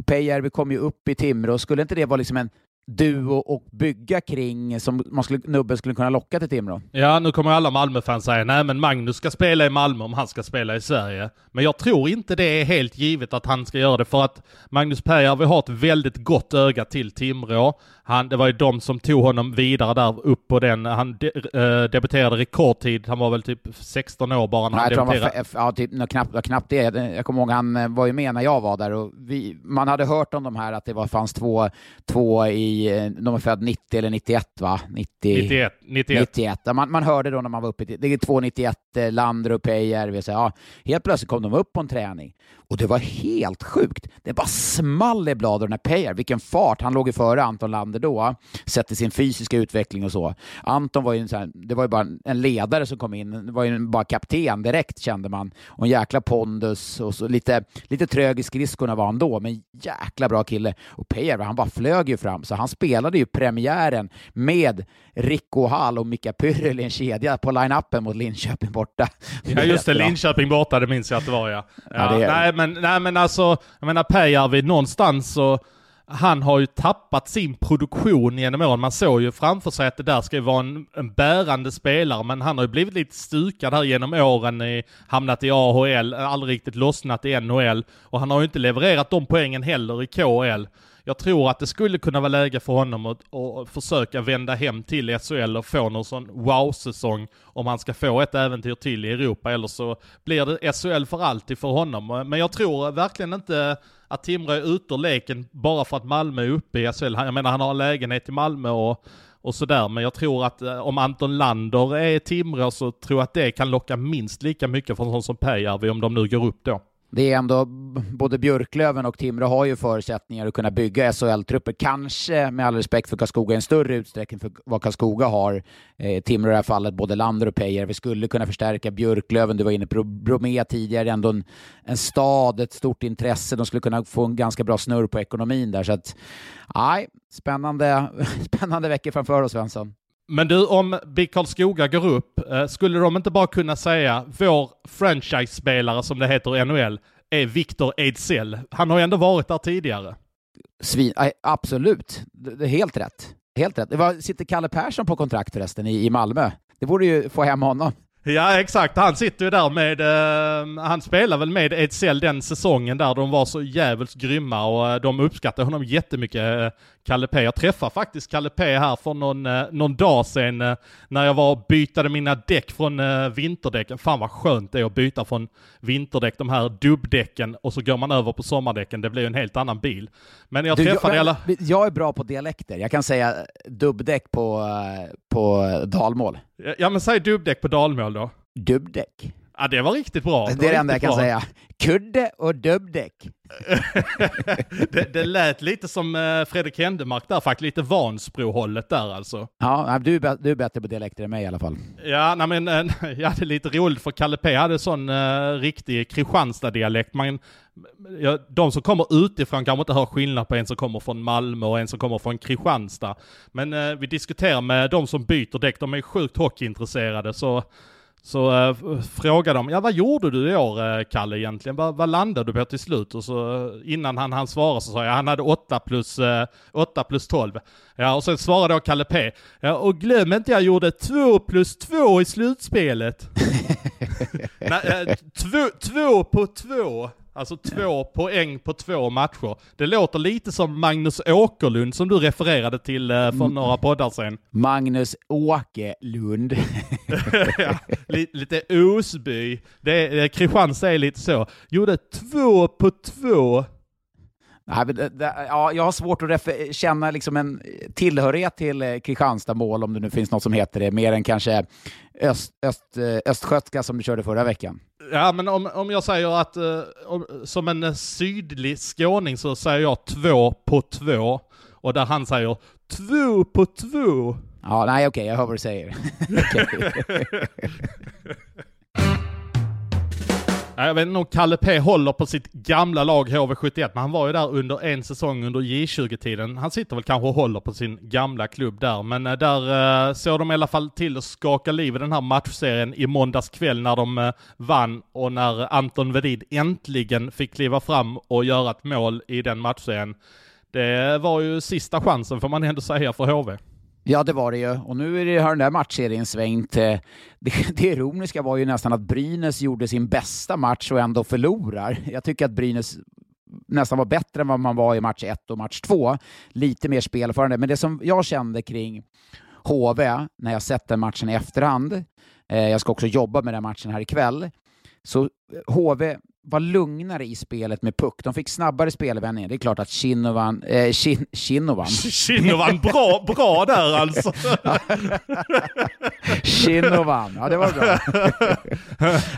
Peijärvi kom ju upp i Timrå. Skulle inte det vara liksom en duo och bygga kring som man skulle, nubben skulle kunna locka till Timrå. Ja, nu kommer alla Malmö-fans säga nej men Magnus ska spela i Malmö om han ska spela i Sverige. Men jag tror inte det är helt givet att han ska göra det för att Magnus Pääjärvi har ett väldigt gott öga till Timrå. Han, det var ju de som tog honom vidare där upp på den. Han de, äh, debuterade rekordtid. Han var väl typ 16 år bara när Nej, han debuterade. Han var, ja, typ, knappt, knappt det. Jag kommer ihåg han eh, var ju med när jag var där och vi, man hade hört om de här att det var, fanns två, två i, eh, de är född 90 eller 91 va? 90, 91. 91. 91. Man, man hörde då när man var uppe, det är två 91, Lander och Peijärvi. Ja, helt plötsligt kom de upp på en träning och det var helt sjukt. Det bara small i bladen när Pejar, vilken fart. Han låg ju före Anton Lander då, sett till sin fysiska utveckling och så. Anton var ju, här, det var ju bara en ledare som kom in, det var ju bara kapten direkt kände man. Och en jäkla pondus och så lite, lite trög i skridskorna var han då, men jäkla bra kille. Och Pejar, han bara flög ju fram, så han spelade ju premiären med Rico Hall och Mika Pyrrel i en kedja på line-upen mot Linköping borta. Ja just det, Linköping borta, det minns jag att det var ja. ja, ja det nej, men, nej men alltså, jag menar Pääjärvi, någonstans så han har ju tappat sin produktion genom åren. Man såg ju framför sig att det där ska ju vara en, en bärande spelare, men han har ju blivit lite stukad här genom åren, i, hamnat i AHL, aldrig riktigt lossnat i NHL, och han har ju inte levererat de poängen heller i KHL jag tror att det skulle kunna vara läge för honom att, att försöka vända hem till SHL och få någon sån wow-säsong om han ska få ett äventyr till i Europa, eller så blir det SHL för alltid för honom. Men jag tror verkligen inte att Timrå är ute ur leken bara för att Malmö är uppe i SHL. Jag menar, han har en lägenhet i Malmö och och sådär. Men jag tror att eh, om Anton Lander är Timrå så tror jag att det kan locka minst lika mycket från sån som Pääjärvi om de nu går upp då. Det är ändå, både Björklöven och Timrå har ju förutsättningar att kunna bygga SHL-trupper. Kanske, med all respekt för Karlskoga, i en större utsträckning för vad Karlskoga har. Eh, Timrå i det här fallet, både Lander och Pejer. Vi skulle kunna förstärka Björklöven, du var inne på Bromé tidigare, ändå en, en stad, ett stort intresse. De skulle kunna få en ganska bra snurr på ekonomin där. Så att, nej, spännande, spännande veckor framför oss, Svensson. Men du, om BIK Karlskoga går upp, eh, skulle de inte bara kunna säga vår franchise-spelare, som det heter i NHL, är Victor Ejdsell? Han har ju ändå varit där tidigare. Svin, absolut, det är helt rätt. Helt rätt. Det var, sitter Kalle Persson på kontrakt förresten i, i Malmö? Det borde ju få hem honom. Ja exakt, han sitter ju där med, uh, han spelar väl med Ejdsell den säsongen där de var så jävligt grymma och uh, de uppskattar honom jättemycket, uh, Kalle P. Jag träffade faktiskt Kalle P här för någon, uh, någon dag sedan när jag var och bytade mina däck från vinterdäcken. Fan vad skönt det är att byta från vinterdäck, de här dubbdäcken, och så går man över på sommardäcken. Det blir ju en helt annan bil. Men jag du, träffade jag, alla... Jag är bra på dialekter. Jag kan säga dubbdäck på, på dalmål. Ja men säg dubbdäck på dalmål då. Dubbdäck. Ja, det var riktigt bra. Det, det är det enda jag kan bra. säga. Kudde och dubbdäck. det, det lät lite som eh, Fredrik Händemark där, faktiskt lite Vansbro-hållet där alltså. Ja, du, du är bättre på dialekter än mig i alla fall. Ja, nej, men eh, ja, det är lite roligt för Kalle P hade sån uh, riktig Kristianstad-dialekt. Man, ja, de som kommer utifrån kanske inte hör skillnad på en som kommer från Malmö och en som kommer från Kristianstad. Men uh, vi diskuterar med de som byter däck, de är sjukt hockeyintresserade så så äh, frågade de, ja vad gjorde du i år äh, Kalle egentligen? Vad, vad landade du på till slut? Och så äh, innan han hann svara så sa jag, han hade 8 plus, äh, 8 plus 12. Ja, och sen svarade då Kalle P. Ja, och glöm inte jag gjorde 2 plus 2 i slutspelet. Nej, 2 på 2. Alltså två poäng på två matcher. Det låter lite som Magnus Åkerlund som du refererade till eh, för några poddar sedan. Magnus Åkerlund. ja, lite, lite Osby. Det, det, Kristianstad är lite så. Gjorde två på två. Ja, jag har svårt att känna liksom en tillhörighet till eh, Kristianstad-mål, om det nu finns något som heter det, mer än kanske öst, öst, eh, östgötska som du körde förra veckan. Ja, men om, om jag säger att om, som en sydlig skåning så säger jag två på två. Och där han säger två på två. Ja, nej okej, okay, jag hör vad du säger. Jag vet inte om Kalle P håller på sitt gamla lag HV71, men han var ju där under en säsong under J20-tiden. Han sitter väl kanske och håller på sin gamla klubb där, men eh, där eh, såg de i alla fall till att skaka liv i den här matchserien i måndags kväll när de eh, vann och när Anton Vedid äntligen fick kliva fram och göra ett mål i den matchserien. Det var ju sista chansen får man ändå säga för HV. Ja, det var det ju. Och nu är det, har den där matchserien svängt. Eh, det, det ironiska var ju nästan att Brynäs gjorde sin bästa match och ändå förlorar. Jag tycker att Brynäs nästan var bättre än vad man var i match 1 och match 2. Lite mer spelförande. Men det som jag kände kring HV när jag sett den matchen i efterhand, eh, jag ska också jobba med den matchen här ikväll, så eh, HV var lugnare i spelet med puck. De fick snabbare spelvändningar. Det är klart att Kinnovan... Eh, Kin, Kinnovan. Kinnovan, bra, bra där alltså! Kinnovan, ja det var bra.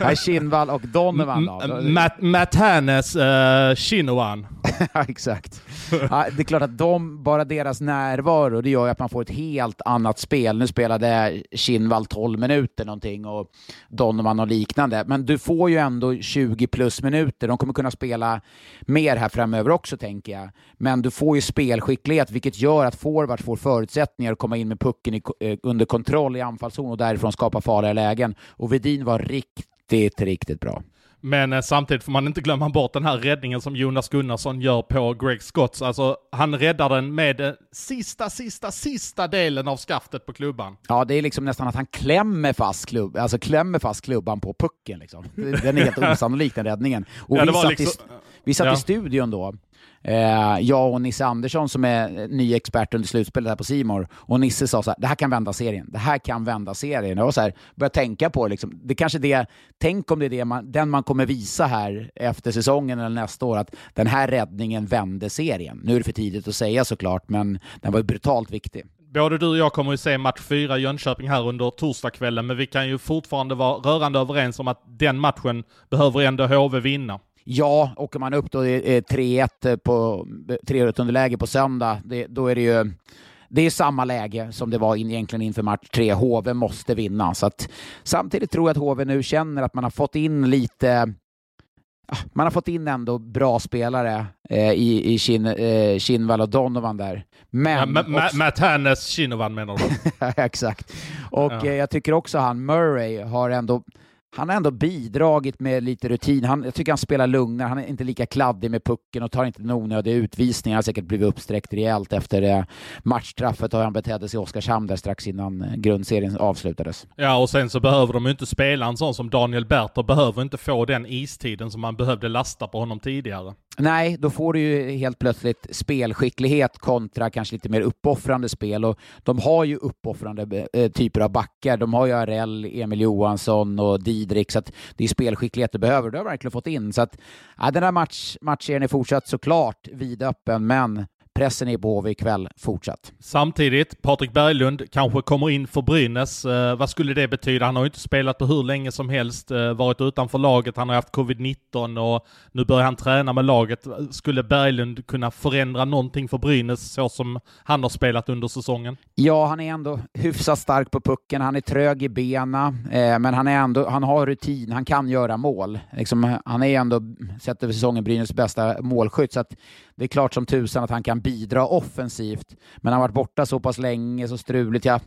Nej, Kinnvall och Donovan då. Matt, Matt Hannes, uh, Kinnovan. ja, exakt. Ja, det är klart att de, bara deras närvaro, det gör ju att man får ett helt annat spel. Nu spelade Kinnvall 12 minuter någonting och Donovan och liknande, men du får ju ändå 20 plus minuter. De kommer kunna spela mer här framöver också, tänker jag. Men du får ju spelskicklighet, vilket gör att forwards får förutsättningar att komma in med pucken i, eh, under kontroll i anfallszon och därifrån skapa farliga lägen. Och Vedin var riktigt, riktigt bra. Men eh, samtidigt får man inte glömma bort den här räddningen som Jonas Gunnarsson gör på Greg Scotts. Alltså, han räddar den med eh, sista, sista, sista delen av skaftet på klubban. Ja, det är liksom nästan att han klämmer fast, klubb, alltså klämmer fast klubban på pucken. Liksom. Den är helt osannolik den räddningen. Och ja, vi, satt liksom... i, vi satt ja. i studion då Eh, jag och Nisse Andersson som är ny expert under slutspelet här på Simor och Nisse sa så här, det här kan vända serien. Det här kan vända serien. Jag var så här, började tänka på det. Liksom. det kanske det, tänk om det är det man, den man kommer visa här efter säsongen eller nästa år, att den här räddningen vände serien. Nu är det för tidigt att säga såklart, men den var brutalt viktig både du och jag kommer ju se match 4 i Jönköping här under torsdagskvällen, men vi kan ju fortfarande vara rörande överens om att den matchen behöver ändå HV vinna. Ja, åker man upp då det är 3-1 på 3-1 underläge på söndag, det, då är det ju det är samma läge som det var in, egentligen inför match 3. HV måste vinna. Så att, samtidigt tror jag att HV nu känner att man har fått in lite man har fått in ändå bra spelare eh, i, i Kin, eh, Kinvall och Donovan där. Men ja, också... Matt Hannes Kinovan menar du? Exakt. Och ja. eh, jag tycker också han Murray har ändå han har ändå bidragit med lite rutin. Han, jag tycker han spelar lugnare, han är inte lika kladdig med pucken och tar inte en onödig utvisning. Han har säkert blivit uppsträckt rejält efter eh, matchstraffet och han betedde sig i Oskarshamn där strax innan eh, grundserien avslutades. Ja, och sen så behöver de ju inte spela en sån som Daniel Berter behöver inte få den istiden som man behövde lasta på honom tidigare. Nej, då får du ju helt plötsligt spelskicklighet kontra kanske lite mer uppoffrande spel och de har ju uppoffrande eh, typer av backar. De har ju Arell, Emil Johansson och Didrik, så att det är spelskicklighet du behöver. Det har verkligen fått in. Så att, ja, den här match, matchserien är fortsatt såklart vidöppen, men Pressen är på HV ikväll fortsatt. Samtidigt, Patrik Berglund kanske kommer in för Brynäs. Eh, vad skulle det betyda? Han har ju inte spelat på hur länge som helst, eh, varit utanför laget, han har haft covid-19 och nu börjar han träna med laget. Skulle Berglund kunna förändra någonting för Brynäs så som han har spelat under säsongen? Ja, han är ändå hyfsat stark på pucken. Han är trög i bena, eh, men han, är ändå, han har rutin. Han kan göra mål. Liksom, han är ändå, sett över säsongen, Brynäs bästa målskytt. Så det är klart som tusan att han kan bidra offensivt, men han har varit borta så pass länge, så struligt. Ja,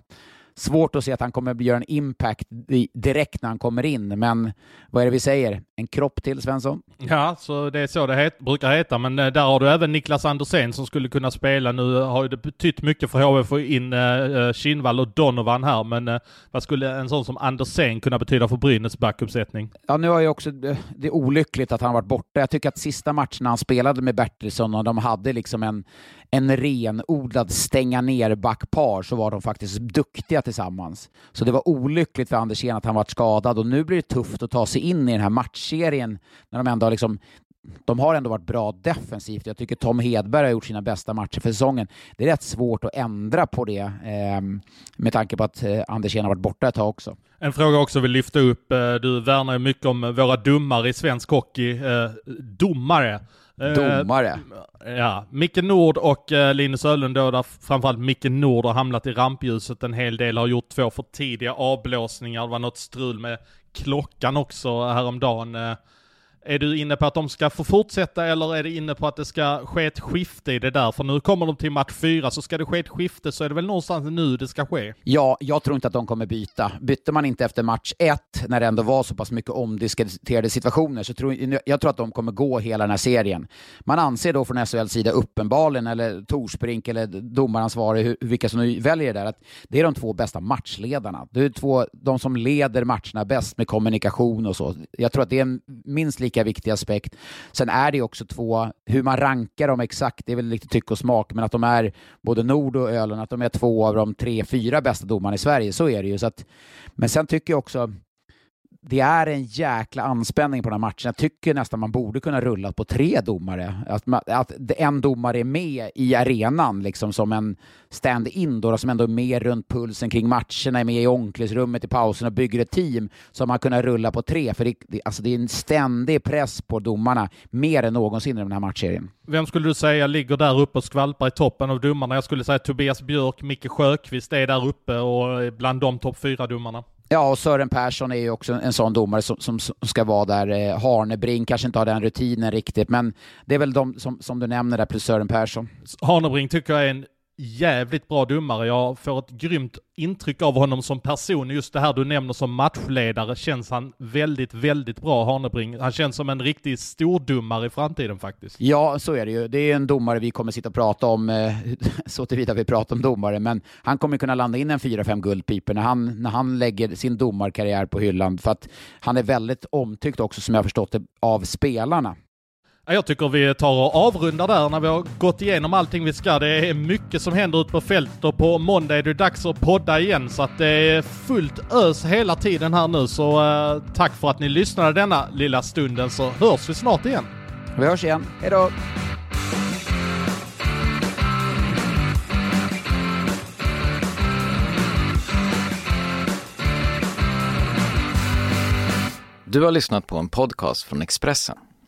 svårt att se att han kommer att göra en impact direkt när han kommer in, men vad är det vi säger? En kropp till, Svensson? Ja, så det är så det het, brukar heta, men eh, där har du även Niklas Andersén som skulle kunna spela. Nu har det betytt mycket för HV att få in uh, Kinnvall och Donovan här, men uh, vad skulle en sån som Andersén kunna betyda för Brynäs backuppsättning? Ja, nu har ju också, det är olyckligt att han varit borta. Jag tycker att sista matchen han spelade med Bertilsson och de hade liksom en, en renodlad stänga ner backpar så var de faktiskt duktiga tillsammans. Så det var olyckligt för Andersén att han var skadad och nu blir det tufft att ta sig in i den här matchserien när de ändå har liksom de har ändå varit bra defensivt. Jag tycker Tom Hedberg har gjort sina bästa matcher för säsongen. Det är rätt svårt att ändra på det eh, med tanke på att eh, Andersén har varit borta ett tag också. En fråga också vill lyfta upp. Eh, du värnar ju mycket om våra domare i svensk hockey. Eh, domare. Eh, domare. Ja, Micke Nord och eh, Linus Öhlund då, där framförallt Micke Nord har hamnat i rampljuset en hel del, har gjort två för tidiga avblåsningar. Det var något strul med klockan också häromdagen. Eh, är du inne på att de ska få fortsätta eller är du inne på att det ska ske ett skifte i det där? För nu kommer de till match fyra, så ska det ske ett skifte så är det väl någonstans nu det ska ske? Ja, jag tror inte att de kommer byta. Bytte man inte efter match ett, när det ändå var så pass mycket omdiskuterade situationer, så tror jag tror att de kommer gå hela den här serien. Man anser då från SHLs sida uppenbarligen, eller Torsbrink eller domaransvarig, vilka som nu väljer det där, att det är de två bästa matchledarna. Det är två, de som leder matcherna bäst med kommunikation och så. Jag tror att det är minst lika lika viktig aspekt. Sen är det också två, hur man rankar dem exakt, det är väl lite tyck och smak, men att de är både Nord och Ölen, att de är två av de tre, fyra bästa domarna i Sverige, så är det ju. Så att, men sen tycker jag också, det är en jäkla anspänning på den här matchen. Jag tycker nästan man borde kunna rulla på tre domare. Att, man, att en domare är med i arenan liksom som en stand-in då, som ändå är med runt pulsen kring matcherna, är med i omklädningsrummet i pausen och bygger ett team som man kunnat rulla på tre. För det, det, alltså det är en ständig press på domarna, mer än någonsin i den här matchserien. Vem skulle du säga ligger där uppe och skvalpar i toppen av domarna? Jag skulle säga Tobias Björk, Micke Sjöqvist är där uppe och bland de topp fyra domarna. Ja, och Sören Persson är ju också en sån domare som, som, ska vara där. Eh, Harnebrink kanske inte har den rutinen riktigt, men det är väl de som, som du nämner där, plus Sören Persson. Harnebrink tycker jag är en jävligt bra domare. Jag får ett grymt intryck av honom som person. Just det här du nämner som matchledare känns han väldigt, väldigt bra, Hanebring? Han känns som en riktig stordomare i framtiden faktiskt. Ja, så är det ju. Det är en domare vi kommer sitta och prata om, eh, så tillvida vi pratar om domare, men han kommer kunna landa in en 4-5 guldpipor när han, när han lägger sin domarkarriär på hyllan, för att han är väldigt omtyckt också, som jag har förstått det, av spelarna. Jag tycker vi tar och avrundar där när vi har gått igenom allting vi ska. Det är mycket som händer ute på fältet och på måndag är det dags att podda igen så att det är fullt ös hela tiden här nu. Så uh, tack för att ni lyssnade denna lilla stunden så hörs vi snart igen. Vi hörs igen. Hejdå! Du har lyssnat på en podcast från Expressen.